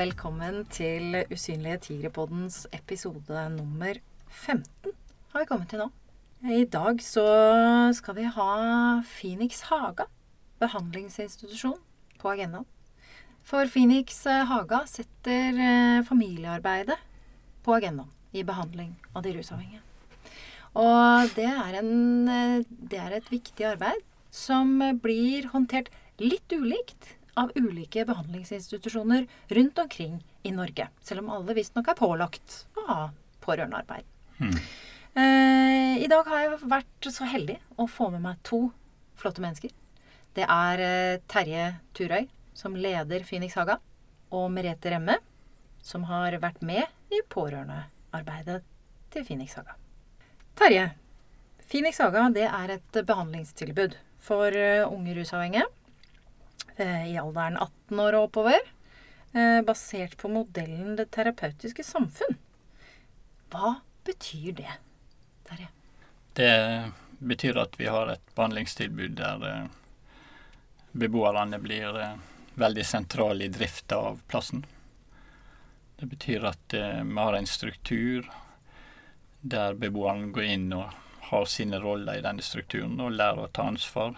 Velkommen til Usynlige tigerpoddens episode nummer 15 har vi kommet til nå. I dag så skal vi ha Phoenix Haga, behandlingsinstitusjon, på agendaen. For Phoenix eh, Haga setter eh, familiearbeidet på agendaen i behandling av de rusavhengige. Og det er, en, eh, det er et viktig arbeid som blir håndtert litt ulikt av ulike behandlingsinstitusjoner rundt omkring i Norge. Selv om alle visstnok er pålagt å ha pårørendearbeid. Eh, I dag har jeg vært så heldig å få med meg to flotte mennesker. Det er eh, Terje Turøy, som leder Phoenix Haga, og Merete Remme, som har vært med i pårørendearbeidet til Phoenix Haga. Terje, Phoenix Haga det er et behandlingstilbud for eh, unge rusavhengige i alderen 18 år og oppover, eh, basert på modellen Det terapeutiske samfunn. Hva betyr det, Terje? Det betyr at vi har et behandlingstilbud der eh, beboerne blir eh, veldig sentrale i drifta av plassen. Det betyr at eh, vi har en struktur der beboerne går inn og har sine roller i denne strukturen og lærer å ta ansvar.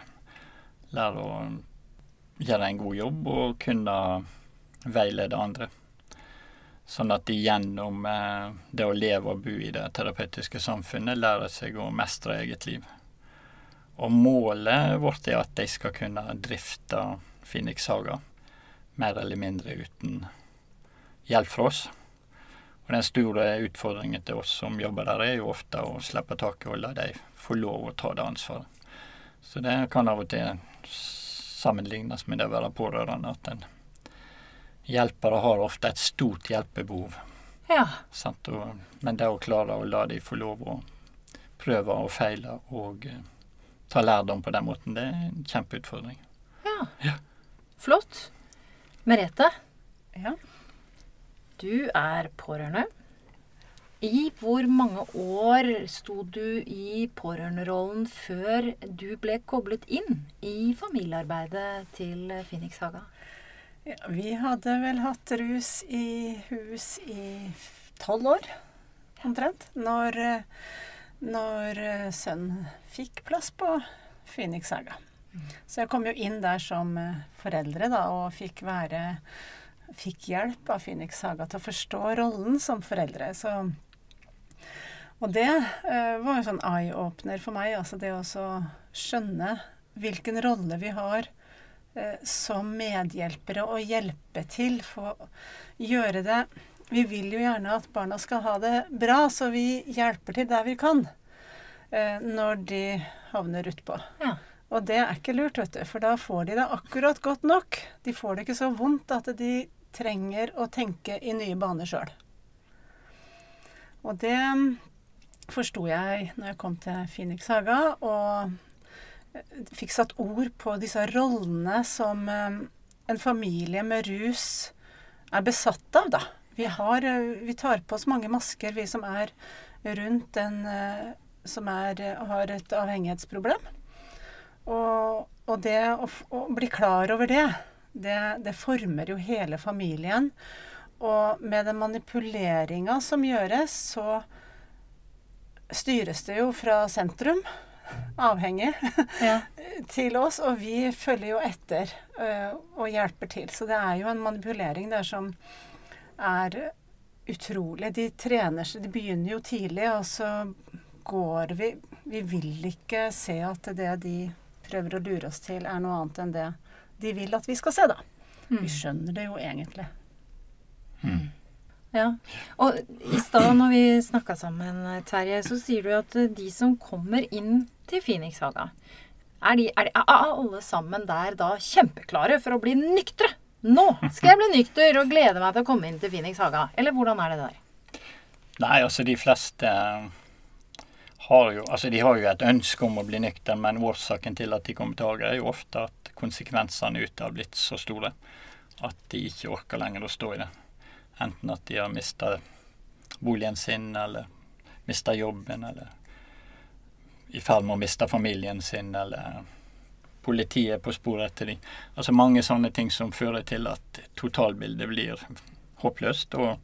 Lærer å gjøre en god jobb og kunne veilede andre. Sånn at de gjennom eh, det å leve og bo i det terapeutiske samfunnet lærer seg å mestre eget liv. Og målet vårt er at de skal kunne drifte Phoenix Haga mer eller mindre uten hjelp fra oss. Og den store utfordringen til oss som jobber der, er jo ofte å slippe taket og la de få lov å ta det ansvaret. Så det kan av og til sammenlignes med det å være pårørende. At en hjelper har ofte et stort hjelpebehov. Ja. Sant? Og, men det å klare å la de få lov å prøve og feile og eh, ta lærdom på den måten, det er en kjempeutfordring. ja. Ja. Flott. Merete, Ja. du er pårørende. I hvor mange år sto du i pårørenderollen før du ble koblet inn i familiearbeidet til Phoenix Haga? Ja, vi hadde vel hatt rus i hus i tolv år, omtrent. Når, når eh, sønnen fikk plass på Phoenix Haga. Så jeg kom jo inn der som eh, foreldre da, og fikk være Fikk hjelp av Phoenix Haga til å forstå rollen som foreldre. Så, og det eh, var en sånn eye-åpner for meg. Altså det å skjønne hvilken rolle vi har eh, som medhjelpere og hjelpe til for å gjøre det Vi vil jo gjerne at barna skal ha det bra, så vi hjelper til der vi kan eh, når de havner utpå. Ja. Og det er ikke lurt, vet du, for da får de det akkurat godt nok. De får det ikke så vondt at de trenger å tenke i nye baner sjøl. Og det forsto jeg når jeg kom til Phoenix Haga og fikk satt ord på disse rollene som eh, en familie med rus er besatt av, da. Vi, har, eh, vi tar på oss mange masker, vi som er rundt en eh, som er, har et avhengighetsproblem. Og, og det å, å bli klar over det, det, det former jo hele familien. Og med den manipuleringa som gjøres, så styres det jo fra sentrum, avhengig, Ja. til oss. Og vi følger jo etter øh, og hjelper til. Så det er jo en manipulering der som er utrolig. De trener seg, de begynner jo tidlig, og så går vi Vi vil ikke se at det de prøver å lure oss til, er noe annet enn det de vil at vi skal se, da. Vi skjønner det jo egentlig. Ja. Og i stad når vi snakka sammen, Terje, så sier du at eh, de som kommer inn til Phoenix Haga, er, de, er, de, er alle sammen der da kjempeklare for å bli nyktre? Nå skal jeg bli nykter og glede meg til å komme inn til Phoenix Haga. Eller hvordan er det der? Nei, altså de fleste har jo, altså de har jo et ønske om å bli nykter, men årsaken til at de kommer til Haga, er jo ofte at konsekvensene ute har blitt så store at de ikke orker lenger å stå i det. Enten at de har mista boligen sin, eller mista jobben, eller i ferd med å miste familien sin, eller politiet er på sporet etter dem. Altså mange sånne ting som fører til at totalbildet blir håpløst, og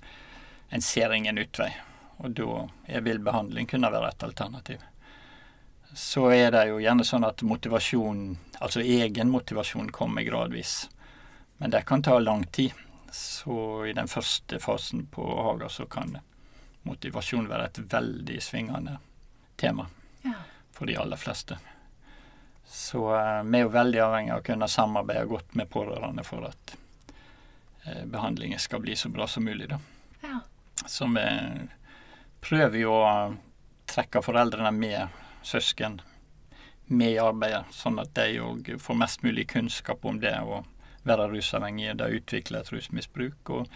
en ser ingen utvei. Og da vil behandling kunne være et alternativ. Så er det jo gjerne sånn at motivasjon, altså egen motivasjon, kommer gradvis. Men det kan ta lang tid. Så i den første fasen på Haga så kan motivasjon være et veldig svingende tema ja. for de aller fleste. Så eh, vi er jo veldig avhengig av å kunne samarbeide godt med pårørende for at eh, behandlingen skal bli så bra som mulig. Da. Ja. Så vi prøver jo å trekke foreldrene med søsken med i arbeidet, sånn at de òg får mest mulig kunnskap om det å være rusavhengige, det å utvikle et rusmisbruk, og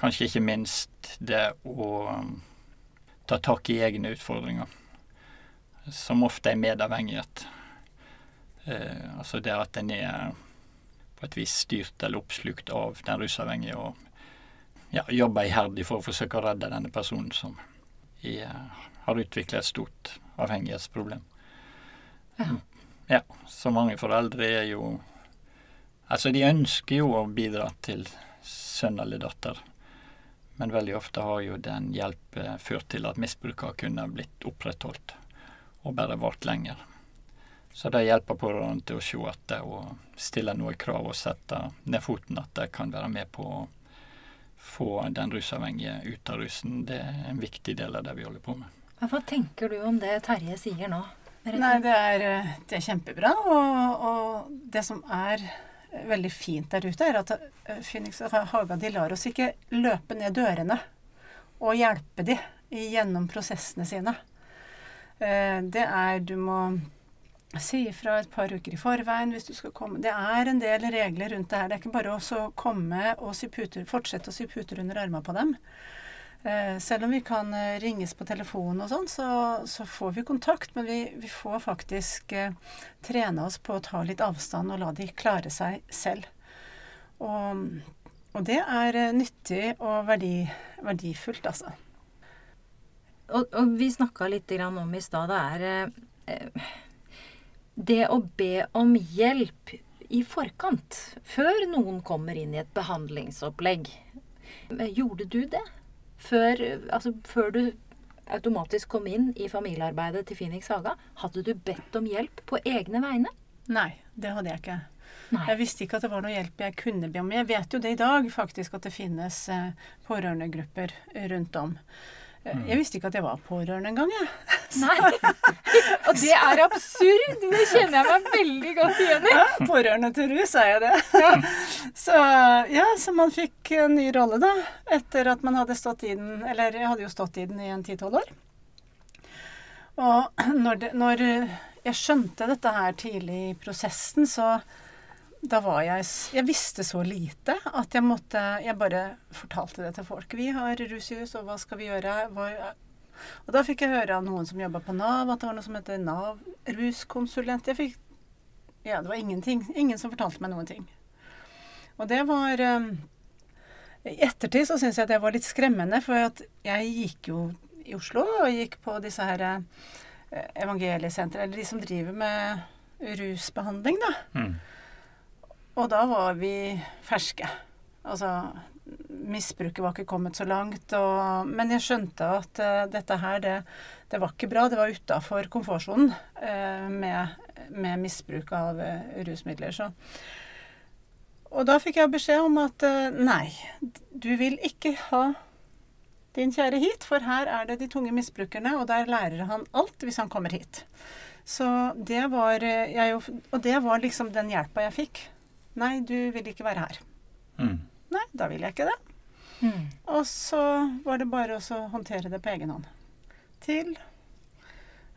kanskje ikke minst det å um, ta tak i egne utfordringer, som ofte er medavhengighet. Eh, altså det at en er på et vis styrt eller oppslukt av den rusavhengige, og ja, jobber iherdig for å forsøke å redde denne personen som er, har utviklet et stort avhengighetsproblem. Ja. ja. Så mange foreldre er jo Altså, de ønsker jo å bidra til sønn eller datter, men veldig ofte har jo den hjelp ført til at misbruket kunne blitt opprettholdt og bare vart lenger. Så det hjelper pårørende til å se det å stille noen krav og sette ned foten, at det kan være med på å få den rusavhengige ut av rusen, det er en viktig del av det vi holder på med. Hva tenker du om det Terje sier nå? Nei, det er, det er kjempebra. Og, og, det som er veldig fint der ute, er at eh, Phoenix og Haga de lar oss ikke løpe ned dørene og hjelpe de gjennom prosessene sine. Eh, det er Du må si ifra et par uker i forveien hvis du skal komme. Det er en del regler rundt det her. Det er ikke bare å komme og sy puter, fortsette å sy puter under armene på dem. Eh, selv om vi kan eh, ringes på telefon og sånn, så, så, får vi kontakt. Men vi, vi får faktisk eh, trene oss på å ta litt avstand og la de klare seg selv. Og, og det er eh, nyttig og verdi, verdifullt, altså. Og, og vi snakka litt om i stad, det er eh, det å be om hjelp i forkant, før noen kommer inn i et behandlingsopplegg. Gjorde du det? Før, altså, før du automatisk kom inn i familiearbeidet til Phoenix Haga, hadde du bedt om hjelp på egne vegne? Nei, det hadde jeg ikke. Nei. Jeg visste ikke at det var noe hjelp jeg kunne be om. Jeg vet jo det i dag, faktisk, at det finnes eh, pårørendegrupper rundt om. Mm. Jeg visste ikke at jeg var pårørende engang, jeg. Nei. Og det er absurd! Det kjenner jeg meg veldig godt igjen i. Ja, pårørende til rus er jeg det. Ja. Så ja, så man fikk en ny rolle, da. Etter at man hadde stått i den Eller jeg hadde jo stått i den i en ti-tolv år. Og når, det, når jeg skjønte dette her tidlig i prosessen, så da var jeg Jeg visste så lite at jeg måtte Jeg bare fortalte det til folk. Vi har rushus, og hva skal vi gjøre? og da fikk jeg høre av noen som jobba på Nav, at det var noe som heter Nav ruskonsulent. Jeg fikk Ja, det var ingenting. Ingen som fortalte meg noen ting. Og det var um, ettertid så syns jeg at det var litt skremmende, for jeg gikk jo i Oslo og gikk på disse her uh, evangeliesentrene, eller de som driver med rusbehandling, da. Mm. Og da var vi ferske. Altså Misbruket var ikke kommet så langt. Og, men jeg skjønte at uh, dette her, det, det, var ikke bra. Det var utafor komfortsonen uh, med, med, misbruk av uh, rusmidler. Så. Og da fikk jeg beskjed om at nei, du vil ikke ha din kjære hit, for her er det de tunge misbrukerne, og der lærer han alt hvis han kommer hit. Så det var jeg, Og det var liksom den hjelpa jeg fikk. Nei, du vil ikke være her. Mm. Nei, da vil jeg ikke det. Mm. Og så var det bare å håndtere det på egen hånd. Til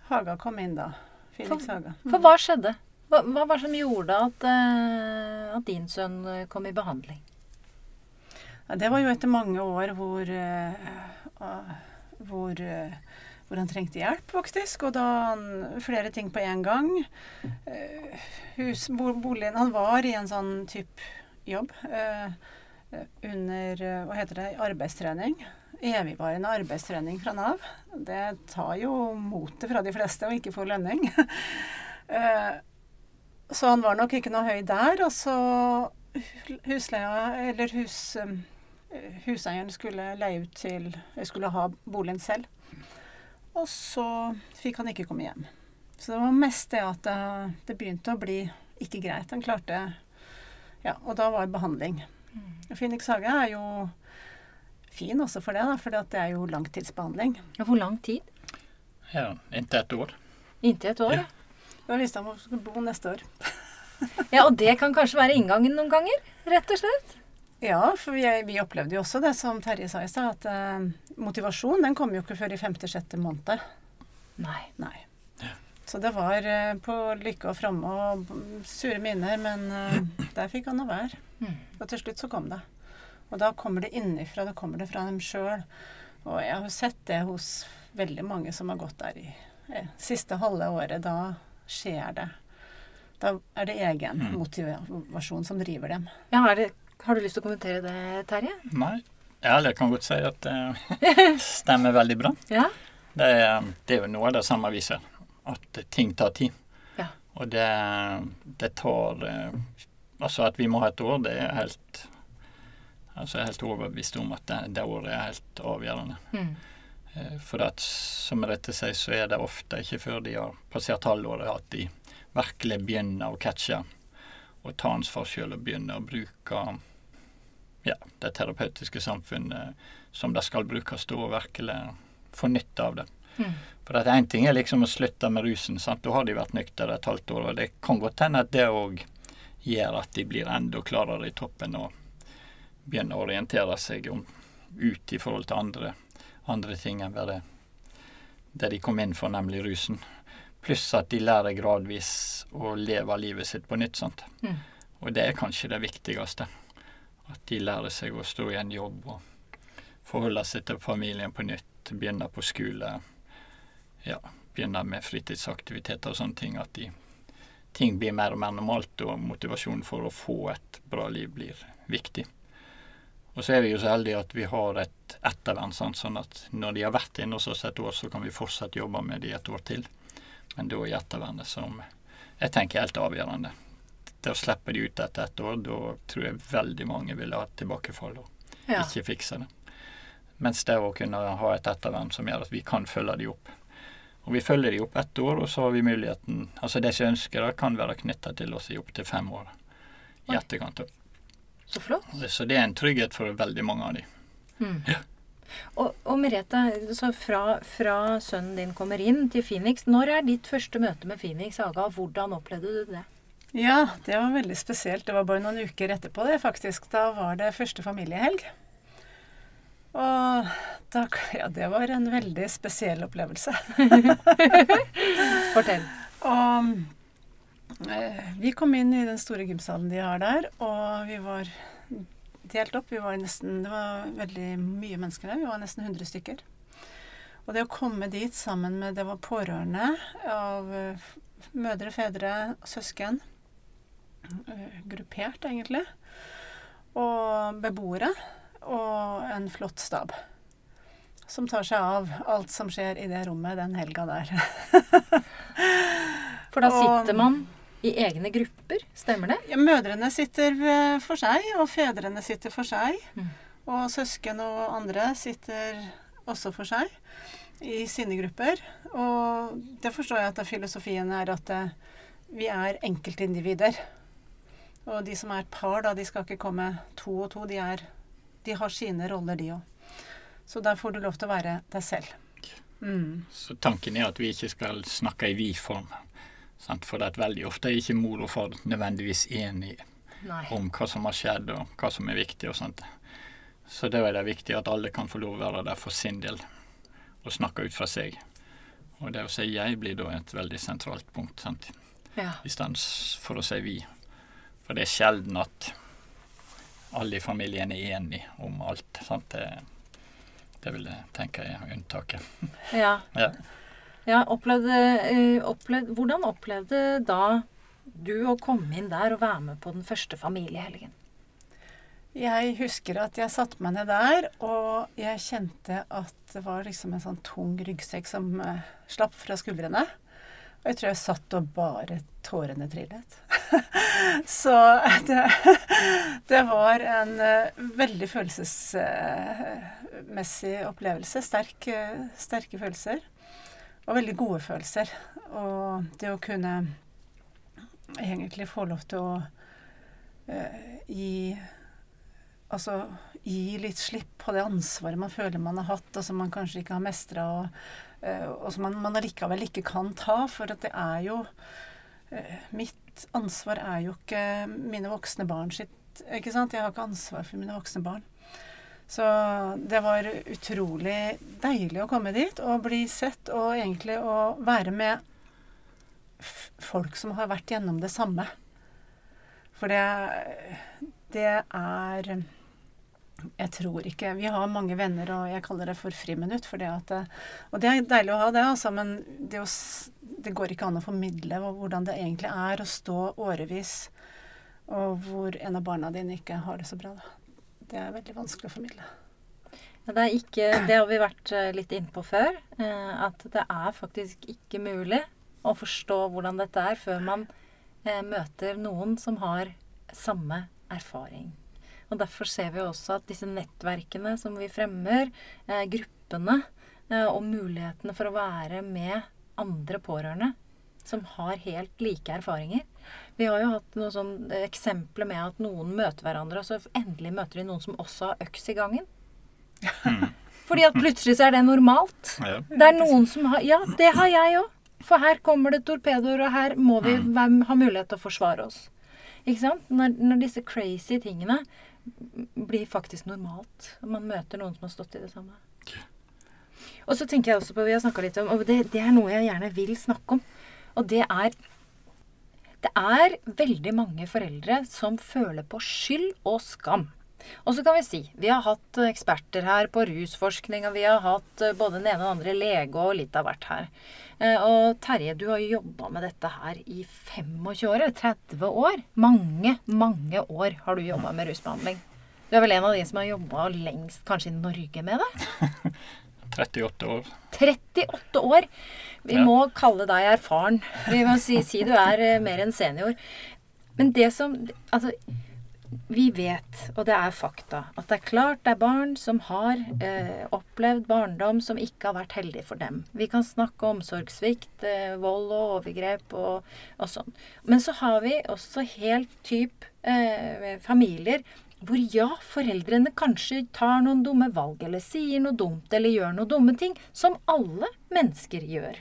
Haga kom inn, da. Felix Haga. Mm. For hva skjedde? Hva, hva var det som gjorde at, uh, at, din sønn kom i behandling? Ja, det var jo etter mange år hvor, uh, hvor uh, hvor han trengte hjelp, faktisk. Og da flere ting på en gang. Eh, hus, boligen Han var i en sånn type jobb eh, under uh, Hva heter det? Arbeidstrening. Evigvarende arbeidstrening fra Nav. Det tar jo motet fra de fleste å ikke få lønning. så han var nok ikke noe høy der. Og så husleia, eller hus, um, huseieren skulle leie ut til skulle ha boligen selv. Og så fikk han ikke komme hjem. Så det var mest det at det, det begynte å bli ikke greit. Han klarte Ja, og da var behandling. Mm. Phoenix Hage er jo fin også for det, da, for det er jo langtidsbehandling. Ja, Hvor lang tid? Ja, Inntil et år. Inntil et år, ja. Da visste han hvor han skulle bo neste år. ja, og det kan kanskje være inngangen noen ganger? Rett og slett? Ja, for vi, vi opplevde jo også det som Terje sa i stad, at eh, motivasjon den kom jo ikke før i femte-sjette måned. Nei. Nei. Så det var eh, på lykke og framme og sure minner, men eh, der fikk han å være. Mm. Og til slutt så kom det. Og da kommer det innenfra, da kommer det fra dem sjøl. Og jeg har sett det hos veldig mange som har gått der i siste halve året. Da skjer det. Da er det egen mm. motivasjon som driver dem. Ja, er det, har du lyst til å kommentere det, Terje? Nei. Ja, jeg kan godt si at det stemmer veldig bra. Ja. Det, er, det, er jo noe av det samme vi ser. At ting tar tid. Ja. Og det, det tar eh, Altså at vi må ha et år, det er helt altså jeg er helt overbevist om at det, det året er helt avgjørende. Mm. Eh, for at, som dette sier, så er det ofte ikke før de har passert halvåret at de virkelig begynner å catche og ta ansvar sjøl og begynner å bruke ja, det terapeutiske samfunnet som det skal brukes til, og virkelig få nytte av det. Mm. For at én ting er liksom å slutte med rusen. sant? Da har de vært nyktre et halvt år, og det kan godt hende at det òg gjør at de blir enda klarere i toppen og begynner å orientere seg om, ut i forhold til andre andre ting enn bare det de kom inn for, nemlig rusen. Pluss at de lærer gradvis å leve livet sitt på nytt. sant? Mm. Og det er kanskje det viktigste. At de lærer seg å stå i en jobb og forholde seg til familien på nytt. Begynne på skole. Ja, begynne med fritidsaktiviteter og sånne ting. At de, ting blir mer og mer normalt, og motivasjonen for å få et bra liv blir viktig. Og så er vi jo så heldige at vi har et ettervern, sånn at når de har vært inne hos oss et år, så kan vi fortsatt jobbe med de et år til. Men da er ettervernet som jeg tenker er helt avgjørende. Det slipper de ut etter ett år, da tror jeg veldig mange ville ha tilbakefall og ja. ikke fikse det. Mens det å kunne ha et ettervern som gjør at vi kan følge de opp. Og vi følger de opp ett år, og så har vi muligheten Altså de som ønsker det, kan være knytta til oss i opptil fem år i etterkant. Så flott. Så det er en trygghet for veldig mange av de. Mm. Ja. Og, og, Merete, så fra, fra, sønnen din kommer inn til Phoenix, når er ditt første møte med Phoenix Aga? Hvordan opplevde du det? Ja, det var veldig spesielt. Det var bare noen uker etterpå det, faktisk. Da var det første familiehelg. Og da Ja, det var en veldig spesiell opplevelse. Fortell. Og Eh, vi kom inn i den store gymsalen de har der, og vi var delt opp. Vi var nesten, det var veldig mye mennesker der. Vi var nesten 100 stykker. Og det å komme dit sammen med Det var pårørende av eh, mødre, fedre, søsken. Eh, gruppert, egentlig. Og beboere. Og en flott stab. Som tar seg av alt som skjer i det rommet den helga der. For da sitter man i egne grupper, stemmer det? Ja, mødrene sitter for seg, og fedrene sitter for seg. Mm. Og søsken og andre sitter også for seg i sine grupper. Og det forstår jeg at filosofien er at eh, vi er enkeltindivider. Og de som er et par, da, de skal ikke komme to og to. De, er, de har sine roller, de òg. Så der får du lov til å være deg selv. Mm. Så tanken er at vi ikke skal snakke i vi-form. For det er veldig ofte er ikke mor og far nødvendigvis enige om hva som har skjedd, og hva som er viktig og sånt. Så det er det viktig at alle kan få lov å være der for sin del og snakke ut fra seg. Og det å si 'jeg' blir da et veldig sentralt punkt, sant? Ja. i stedet for å si 'vi'. For det er sjelden at alle i familien er enige om alt. sant? Det, det vil jeg tenke er unntaket. Ja. ja. Ja, opplevde, eh, opplevde, hvordan opplevde da du å komme inn der og være med på den første familiehelgen? Jeg husker at jeg satte meg ned der, og jeg kjente at det var liksom en sånn tung ryggsekk som uh, slapp fra skuldrene. Og jeg tror jeg satt og bare tårene trillet. Så det, det, var en uh, veldig følelsesmessig uh, opplevelse. Sterk, uh, sterke følelser. Og veldig gode følelser. Og det å kunne egentlig få lov til å gi Altså gi litt slipp på det ansvaret man føler man har hatt, og som man kanskje ikke har mestra, og, og som man, man allikevel ikke kan ta. For at det er jo Eh, mitt ansvar er jo ikke mine voksne barn sitt. ikke sant? Jeg har ikke ansvar for mine voksne barn. Så det var utrolig deilig å komme dit og bli sett, og egentlig å være med folk som har vært gjennom det samme. For det, det er jeg tror ikke Vi har mange venner, og jeg kaller det for friminutt. For det at, og det er deilig å ha det, altså, men det, å, det, går ikke an å formidle hvordan det egentlig er å stå årevis og hvor en av barna dine ikke har det så bra. Da. Det er veldig vanskelig å formidle. Ja, det, ikke, det, har vi vært eh, litt innpå før. Eh, at det er faktisk ikke mulig å forstå hvordan dette er før man eh, møter noen som har samme erfaring. Og Derfor ser vi også at disse nettverkene som vi fremmer, eh, gruppene eh, og mulighetene for å være med andre pårørende som har helt like erfaringer. Vi har jo hatt noen sånn eksempler med at noen møter hverandre, og så endelig møter de noen som også har øks i gangen. Mm. Fordi at plutselig så er det normalt. Ja. Det er noen som har Ja, det har jeg òg. For her kommer det torpedoer, og her må vi mm. ha mulighet til å forsvare oss. Ikke sant? Når, når disse crazy tingene blir faktisk normalt. Man møter noen som har stått i det samme. Og så tenker jeg også på, vi har snakka litt om, og det, det, er noe jeg gjerne vil snakke om. Og det er Det er veldig mange foreldre som føler på skyld og skam. Og så kan vi si vi har hatt eksperter her på rusforskning, og vi har hatt eh, både den ene og den andre lege og litt av hvert her. Eh, og Terje, du har jo jobba med dette her i 25 år, eller 30 år. Mange, mange år har du jobba med rusbehandling. Du er vel en av de som har jobba lengst kanskje i Norge med det? 38 år. 38 år! Vi ja. må kalle deg erfaren. Vi må si, si du er eh, mer enn senior. Men det som Altså, vi vet, og det er fakta, at det er klart det er barn som har eh, opplevd barndom som ikke har vært heldig for dem. Vi kan snakke om omsorgssvikt, eh, vold og overgrep og, og, sånn. Men så har vi også helt typ eh, familier hvor ja, foreldrene kanskje tar noen dumme valg, eller sier noe dumt, eller gjør noen dumme ting, som alle mennesker gjør.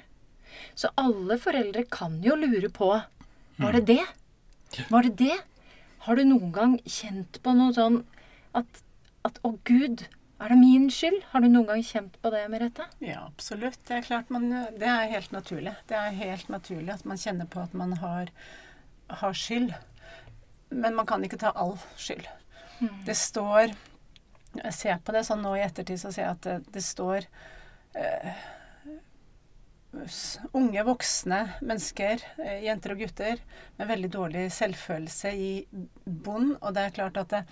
Så alle foreldre kan jo lure på Var det mm. det? Var det det? Har du noen gang kjent på noe sånn at, at Å, Gud, er det min skyld? Har du noen gang kjent på det, Merete? Ja, absolutt. Det er klart man, det er helt naturlig. Det er helt naturlig at man kjenner på at man har, har skyld. Men man kan ikke ta all skyld. Mm. Det står Jeg ser på det sånn nå i ettertid, så ser jeg at det, det står eh, unge voksne mennesker, eh, jenter og gutter, med veldig dårlig selvfølelse i bånn. Og det er klart at det,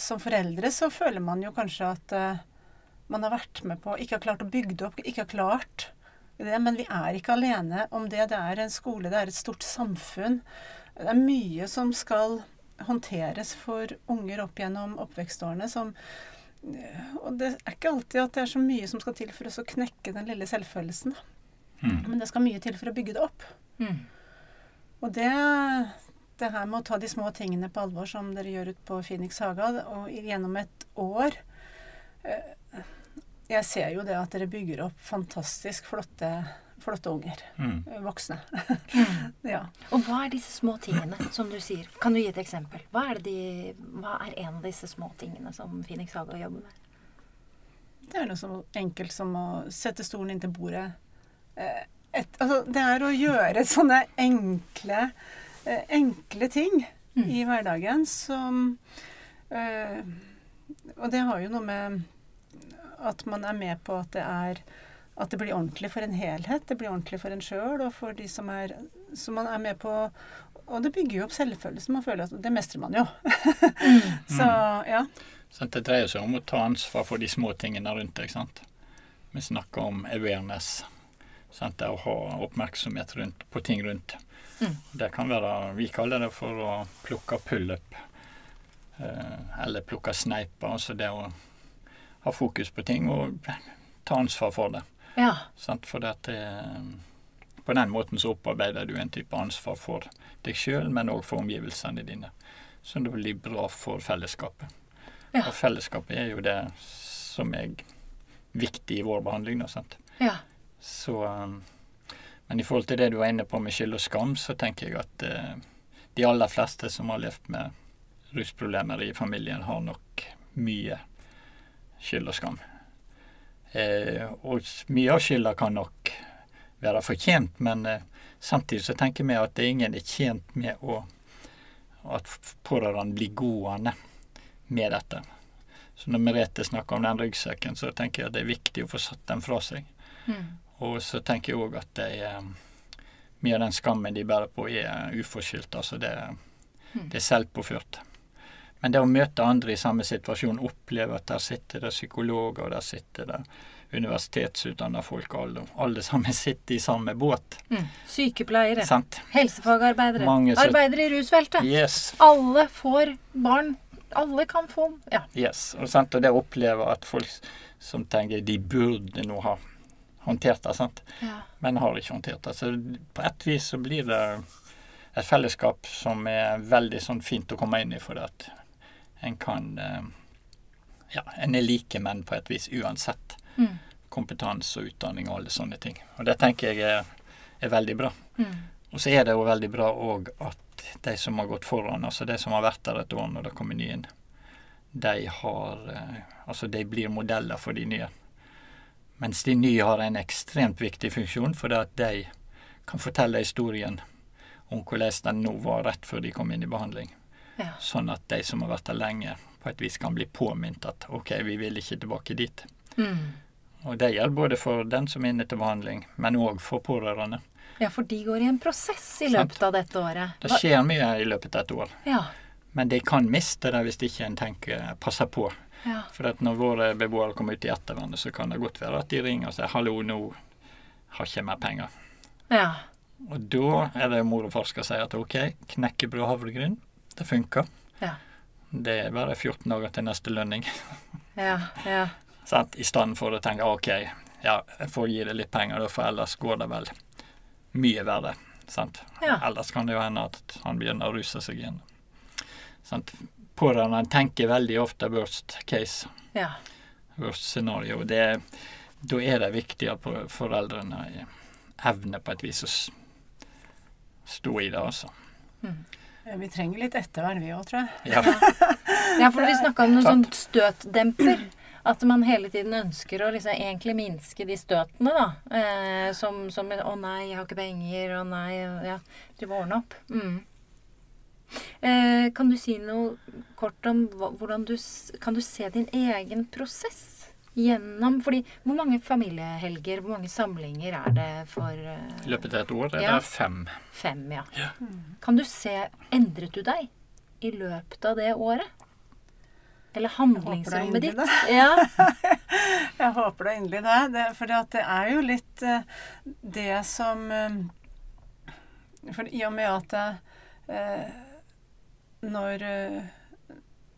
som foreldre så føler man jo kanskje at uh, man har vært med på Ikke har klart å bygge det opp, ikke har klart det. Men vi er ikke alene om det. Det er en skole, det er et stort samfunn. Det er mye som skal håndteres for unger opp gjennom oppvekstårene som eh, og det er ikke alltid at det er så mye som skal til for å knekke den lille selvfølelsen. Mm. Men det skal mye til for å bygge det opp. Mm. Og det, det her med å ta de små tingene på alvor, som dere gjør ut på Phoenix Haga, og gjennom et år eh, Jeg ser jo det at dere bygger opp fantastisk flotte, flotte unger. Mm. Voksne. ja. Og hva er disse små tingene, som du sier? Kan du gi et eksempel? Hva er, de, hva er en av disse små tingene som Phoenix Haga jobber med? Det er noe så enkelt som å sette stolen inn til bordet et, altså, det er å gjøre sånne enkle, eh, enkle ting mm. i hverdagen som øh, Og det har jo noe med at man er med på at det er at det blir ordentlig for en helhet. Det blir ordentlig for en sjøl og for de som er som man er med på Og det bygger jo opp selvfølelsen. Man føler at det mestrer man jo. mm. Så ja. Så det dreier seg om å ta ansvar for de små tingene rundt deg. sant? Vi snakker om awareness Sant? Å ha oppmerksomhet rundt, på ting rundt. Mm. Det kan være Vi kaller det for å plukke pullup. Eh, eller plukke sneiper. Altså det å ha fokus på ting og ta ansvar for det. Ja. Sant? For det det, på den måten så opparbeider du en type ansvar for deg sjøl, men òg for omgivelsene dine. Så det blir bra for fellesskapet. Ja. Og fellesskapet er jo det som er viktig i vår behandling. Da, sant? Ja. Så, um, men i forhold til det du var inne på med skyld og skam, så tenker jeg at eh, de aller fleste som har levd med rusproblemer i familien, har nok mye skyld og skam. Eh, og mye av skylda kan nok være fortjent, men eh, samtidig så tenker vi at ingen er tjent med å at pårørende blir gående med dette. Så når Merete snakker om den ryggsekken, så tenker jeg at det er viktig å få satt den fra seg. Mm. Og så tenker jeg òg at de, eh, mye av den skammen de bærer på, er uforskyldt. Altså det, det er selvpåført. Men det å møte andre i samme situasjon, oppleve at der sitter det psykologer, og der sitter det universitetsutdanna folk, alle, alle sammen sitter i samme båt. Mm. Sykepleiere. Sant? Helsefagarbeidere. Mange så- Arbeidere i rusfeltet. Yes. Alle får barn. Alle kan få Ja. yes. Og, sant? og det å oppleve at folk som tenker de burde nå ha håndtert det, sant? ja. men har ikke håndtert det. Så på et vis så blir det et fellesskap som er veldig sånn fint å komme inn i, for at en kan eh, Ja, en er like menn på et vis uansett Mm. kompetanse og utdanning og alle sånne ting. Og det tenker jeg er, er veldig bra. Mm. Og så er det jo veldig bra òg at de som har gått foran, altså de som har vært der et år når det kommer nye inn, de har eh, Altså de blir modeller for de nye. Mens de nye har en ekstremt viktig funksjon, for det at de kan fortelle historien om hvordan den nå var rett før de kom inn i behandling. Ja. Sånn at de som har vært der lenge, på et vis kan bli påminnet at OK, vi vil ikke tilbake dit. Mm. Og det gjelder både for den som er inne til behandling, men òg for pårørende. ja, for de går i en prosess i løpet av dette året. Det skjer mye i løpet av et år. Ja. Men de kan miste det hvis ikke en tenker passer på. Ja. For at når våre beboere kommer ut i ettervernet, så kan det godt være at de ringer og sier 'hallo, nå har ikke jeg mer penger'. Ja. Og da er det mor og far skal si at OK, knekkebrød og havregryn, det funker. Ja. Det er bare 14 dager til neste lønning. Ja. Ja. Sånn, I stedet for å tenke OK, ja, jeg får gi deg litt penger, for ellers går det vel mye verre. Sant? Ja. Ellers kan det jo hende at han begynner å ruse seg igjen. Sant? Pårørende tenker veldig ofte worst case, ja. worst scenario. Det, da er det viktig at foreldrene evner på et vis å stå i det, altså. Mm. Vi trenger litt ettervern, vi òg, tror jeg. Ja. Ja, for vi snakka om noen sånn støtdemper. At man hele tiden ønsker å liksom egentlig minske de støtene, da. Eh, som, som 'Å nei, jeg har ikke penger', 'Å nei', ja. du må ordne opp. Mm. Eh, kan du si noe kort om hvordan du Kan du se din egen prosess gjennom Fordi hvor mange familiehelger, hvor mange samlinger er det for eh, I løpet av et år er Ja. det fem. fem? Ja. Ja. Kan du se Endret du deg i løpet av det året? Eller handlingsrommet ditt? Ja. Jeg håper da inderlig det. det for det er jo litt eh, det som For i og med at eh, når, eh,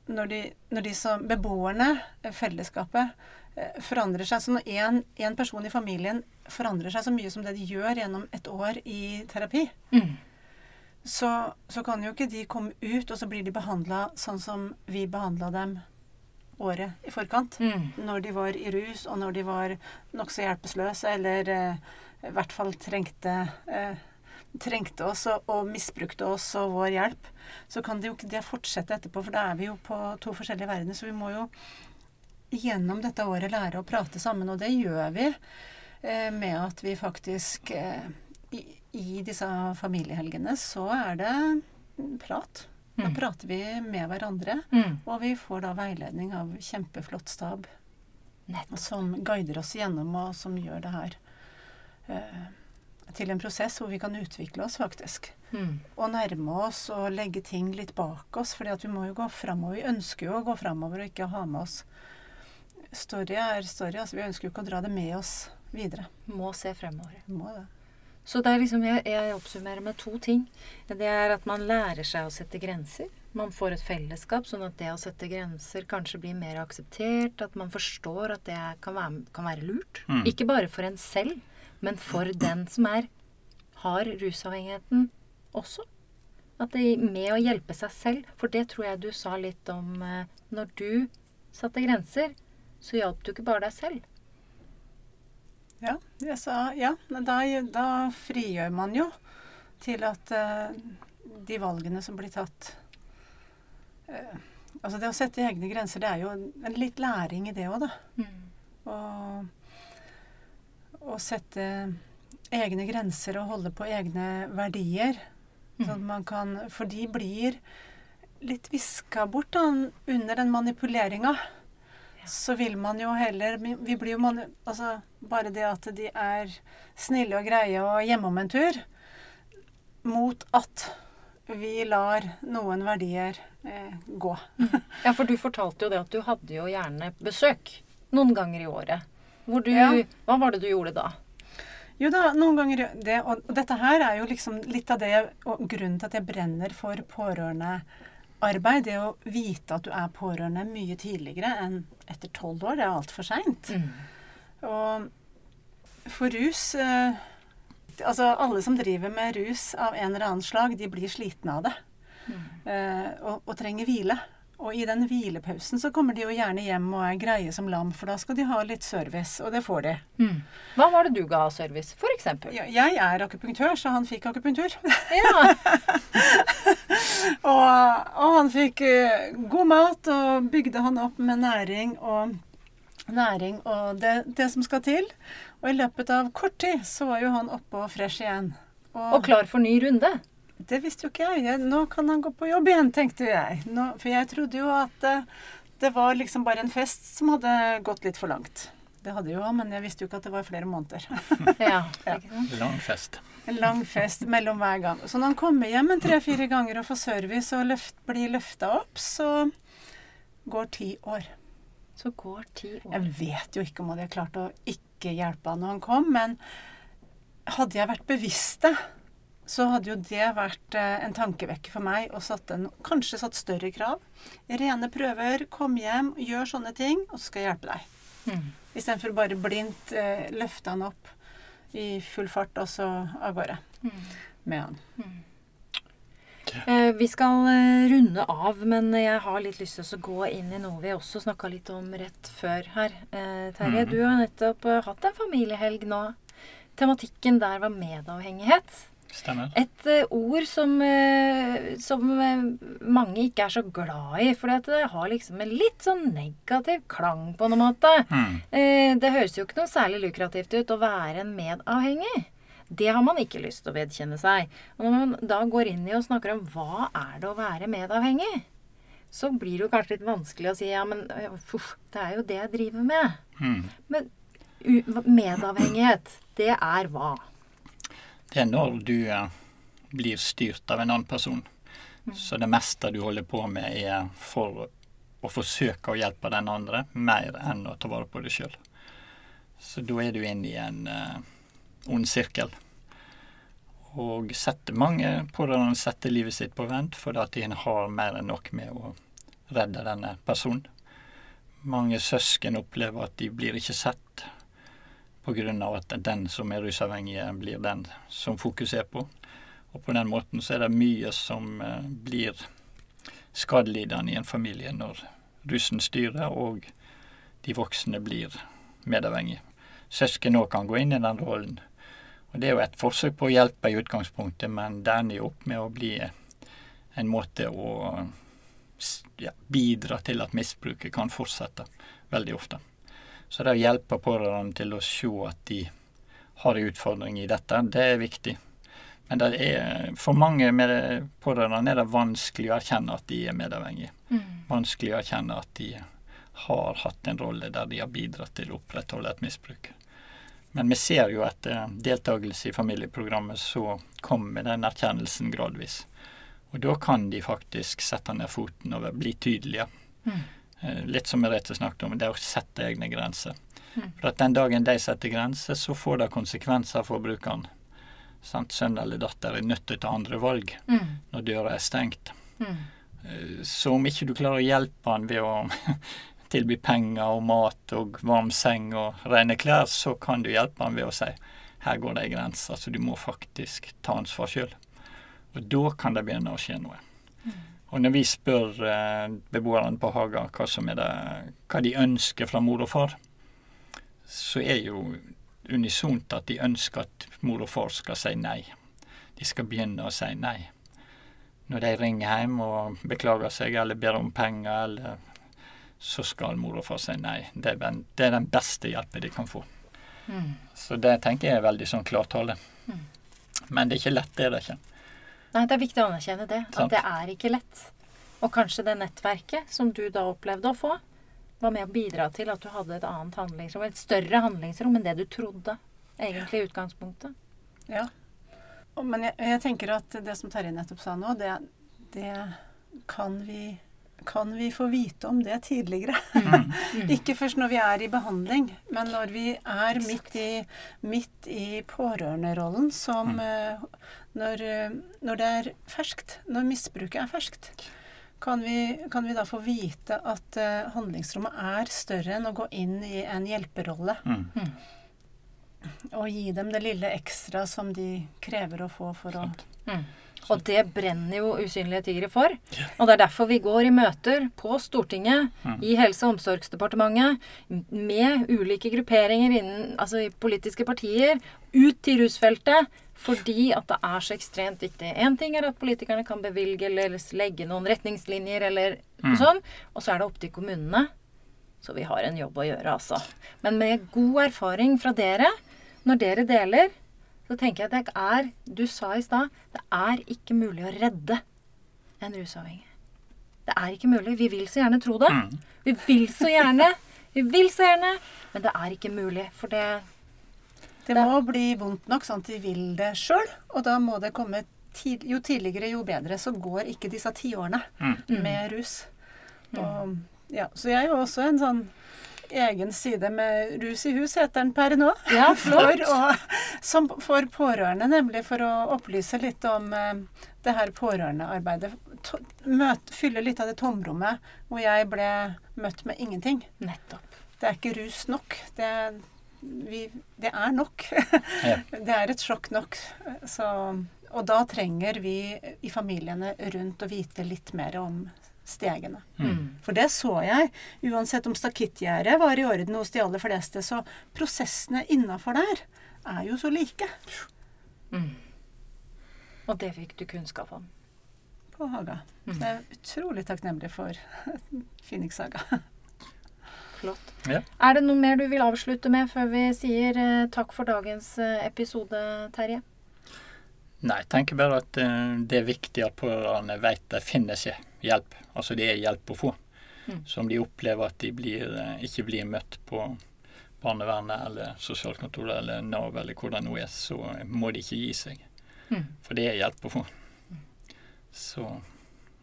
når, de, når de som beboerne, eh, fellesskapet, eh, forandrer seg Så når én person i familien forandrer seg så mye som det de gjør gjennom et år i terapi, Mm. så, så kan jo ikke de komme ut, og så blir de behandla sånn som vi behandla dem året i forkant Mm. når de var i rus, og når de var nokså hjelpeløse, eller eh, i hvert fall trengte, eh, trengte oss og, og misbrukte oss og vår hjelp, så kan det jo ikke det fortsette etterpå, for da er vi jo på to forskjellige verdener. Så vi må jo gjennom dette året lære å prate sammen, og det gjør vi eh, med at vi faktisk eh, i, I disse familiehelgene så er det prat. Da Mm. prater vi med hverandre. Mm. Og vi får da veiledning av kjempeflott stab Nettopp. som guider oss gjennom, og som gjør det her eh, til en prosess hvor vi kan utvikle oss, faktisk. Mm. Og nærme oss og legge ting litt bak oss, fordi vi må jo gå framover. Vi ønsker jo å gå framover og ikke ha med oss Story er story. altså Vi ønsker jo ikke å dra det med oss videre. Må se fremover. Må det. Så det er liksom, jeg, jeg oppsummerer med to ting. Det er at man lærer seg å sette grenser. Man får et fellesskap, sånn at det å sette grenser kanskje blir mer akseptert. At man forstår at det kan være, kan være lurt. Mm. Ikke bare for en selv, men for den som er, har rusavhengigheten også. At det med å hjelpe seg selv, for det tror jeg du sa litt om eh, Når du satte grenser, så hjalp du ikke bare deg selv. Ja, jeg sa ja. Da, da frigjør man jo til at eh, de valgene som blir tatt eh, Altså det å sette egne grenser, det er jo en, litt læring i det òg, da. Og, å sette egne grenser og holde på egne verdier. Sånn at man kan For de blir litt viska bort da, under den manipuleringa. Så vil man jo heller Vi blir jo mani... Altså bare det at de er snille og greie og hjemme om en tur, mot at vi lar noen verdier eh, gå. Ja, for du fortalte jo det at du hadde jo gjerne besøk noen ganger i året. Du, Ja. Hva var det du gjorde da? Jo da, noen ganger det, og, dette her er jo liksom litt av det og grunnen til at jeg brenner for pårørendearbeid. Det å vite at du er pårørende mye tidligere enn etter tolv år. Det er altfor seint. Og for rus eh, Altså alle som driver med rus av en eller annen slag, de blir slitne av det. Eh, og, og trenger hvile. Og i den hvilepausen så kommer de jo gjerne hjem og er greie som lam, for da skal de ha litt service, og det får de. Hva var det du ga av service, eksempel? Ja, jeg er akupunktør, så han fikk akupunktur. Ja. Og, og han fikk eh, god mat, og bygde han opp med næring og næring og det, det som skal til. Og i løpet av kort tid så var jo han oppe og fresh igjen. Og klar for ny runde. Det visste jo ikke jeg. jeg. Nå kan han gå på jobb igjen, tenkte jeg. Nå, for jeg trodde jo at eh, det var liksom bare en fest som hadde gått litt for langt. Det hadde jo, men jeg visste jo ikke at det var flere måneder. Ja, Ja. Lang fest. En lang fest mellom hver gang. Så når han kommer hjem en tre-fire ganger og får service og løft, blir løfta opp, så går ti år. Så går ti år. Jeg vet jo ikke om jeg hadde klart å ikke hjelpe han når han kom, men hadde jeg vært bevisst det, så hadde jo det vært eh, en tankevekker for meg og satt en, kanskje satt større krav. Rene prøver, kom hjem, gjør sånne ting, og så skal jeg hjelpe deg. Mm. Istedenfor bare blindt eh, løfte han opp i full fart og så av gårde med han. Eh, vi skal eh, runde av, men jeg har litt lyst til å gå inn i noe vi også snakka litt om rett før her. Eh, Terje, mm. du har nettopp eh, hatt en familiehelg nå. Tematikken der var medavhengighet. Stemmer. Et eh, ord som, eh, som eh, mange ikke er så glad i, for det har liksom en litt sånn negativ klang på noen måte. Mm. Det høres jo ikke noe særlig lukrativt ut å være en medavhengig. Det har man ikke lyst til å vedkjenne seg. Og når man da går inn i og snakker om hva er det å være medavhengig, så blir det jo kanskje litt vanskelig å si ja, men uff, det er jo det jeg driver med. Mm. Men medavhengighet, det er hva? Det er når du eh, blir styrt av en annen person. Så det meste du holder på med, er for å forsøke å hjelpe den andre, mer enn å ta vare på deg sjøl. Så da er du inne i en uh, ond sirkel. Og setter, mange pårørende setter livet sitt på vent fordi at de har mer enn nok med å redde denne personen. Mange søsken opplever at de blir ikke sett pga. at den som er rusavhengig, blir den som fokuserer på. Og på den måten så er det mye som eh, blir skadelidende i en familie når russen styrer og de voksne blir medavhengige. Søsken òg kan gå inn i den rollen. Og Det er jo et forsøk på å hjelpe i utgangspunktet, men det ender jo opp med å bli en måte å ja, bidra til at misbruket kan fortsette, veldig ofte. Så det å hjelpe pårørende til å se at de har en utfordring i dette, det er viktig. Men det er, for mange med pårørende er det vanskelig å erkjenne at de er medavhengige. Vanskelig å erkjenne at de har hatt en rolle der de har bidratt til å opprettholde et misbruk. Men vi ser jo etter deltakelse i familieprogrammet så kommer den erkjennelsen gradvis. Og da kan de faktisk sette ned foten og bli tydelige. Eh, Litt som Merete snakket om, det å sette egne grenser. Mm. For at den dagen de setter grenser, så får det konsekvenser for brukeren. Sant? Sønn eller datter er nødt til å ta andre valg Mm. når døra er stengt. Mm. Eh, Så om ikke du klarer å hjelpe han ved å tilby penger og mat og varm seng og rene klær, så kan du hjelpe han ved å si her går det ei grense, så du må faktisk ta ansvar sjøl. Og da kan det begynne å skje noe. Og når vi spør eh, beboerne på Haga hva, som det, hva de ønsker fra mor og far, så er jo unisont at de ønsker at mor og far skal si nei. De skal begynne å si nei. Når de ringer hjem og beklager seg eller ber om penger, eller, så skal mor og far si nei. Det den, det er den beste hjelpen de kan få. Mm. Så det tenker jeg er veldig sånn klartale. Mm. Men det er ikke lett, det er det ikke. Nei, det er viktig å anerkjenne det. At Sant. det er ikke lett. Og kanskje det nettverket som du da opplevde å få, var med å bidra til at du hadde et annet handlingsrom, et større handlingsrom enn det du trodde egentlig i utgangspunktet. Ja. Men jeg, jeg tenker at det som Terje nettopp sa nå, det, det kan, vi, kan vi få vite om det tidligere. Mm. Ikke først når vi er i behandling, men når vi er midt i, midt i pårørenderollen som eh, når, eh, når det er ferskt, når misbruket er ferskt. Kan vi, kan vi da få vite at eh, handlingsrommet er større enn å gå inn i en hjelperolle Mm. og gi dem det lille ekstra som de krever å få for å Mm. Og det brenner jo Usynlige tigre for. Og det er derfor vi går i møter på Stortinget, Mm. i Helse- og omsorgsdepartementet, med ulike grupperinger innen altså i politiske partier, ut til rusfeltet. Fordi at det er så ekstremt viktig. Én ting er at politikerne kan bevilge eller legge noen retningslinjer eller Mm. sånn, og så er det opp til kommunene. Så vi har en jobb å gjøre, altså. Men med god erfaring fra dere, når dere deler, så tenker jeg at det er Du sa i stad det er ikke mulig å redde en rusavhengig. Det er ikke mulig. Vi vil så gjerne tro det. Mm. Vi vil så gjerne. Vi vil så gjerne. Men det er ikke mulig. For det Det må bli vondt nok sånn at de vil det sjøl, og da må det komme tid, Jo tidligere, jo bedre. Så går ikke disse tiårene Mm. med rus. Og, ja, så jeg er jo også en sånn egen side med Rus i hus, heter den per nå. Ja, For, å, som for pårørende, nemlig for å opplyse litt om eh, det her pårørendearbeidet. Møt, fylle litt av det tomrommet hvor jeg ble møtt med ingenting. Nettopp. Det er ikke rus nok. Det, vi, det er nok. Ja. Det er et sjokk nok. Så, og da trenger vi i familiene rundt å vite litt mer om stegene. Mm. For det så jeg, uansett om stakittgjerdet var i orden hos de aller fleste. Så prosessene innafor der er jo så like Mm. Og det fikk du kunnskap om. på Haga. Mm. Så jeg er utrolig takknemlig for Phoenix Haga. Flott. Ja. Er det noe mer du vil avslutte med før vi sier eh, takk for dagens eh, episode, Terje? Nei, jeg tenker bare at eh, det er viktig at pårørende vet det finnes hjelp. Altså det er hjelp å få. Mm. Om de opplever at de blir, eh, ikke blir møtt på barnevernet eller sosialkontoret eller Nav eller hvor det nå er, så må de ikke gi seg. Mm. For det er hjelp å få. Så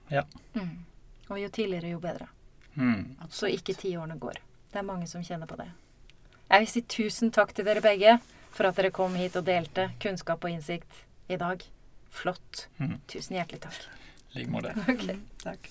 Mm. Og jo tidligere, jo bedre. mm. Så ikke tiårene går. Det er mange som kjenner på det. Jeg vil si tusen takk til dere begge for at dere kom hit og delte kunnskap og innsikt i dag. Flott. Mm. Tusen hjertelig takk. I like måte. Okay. Takk.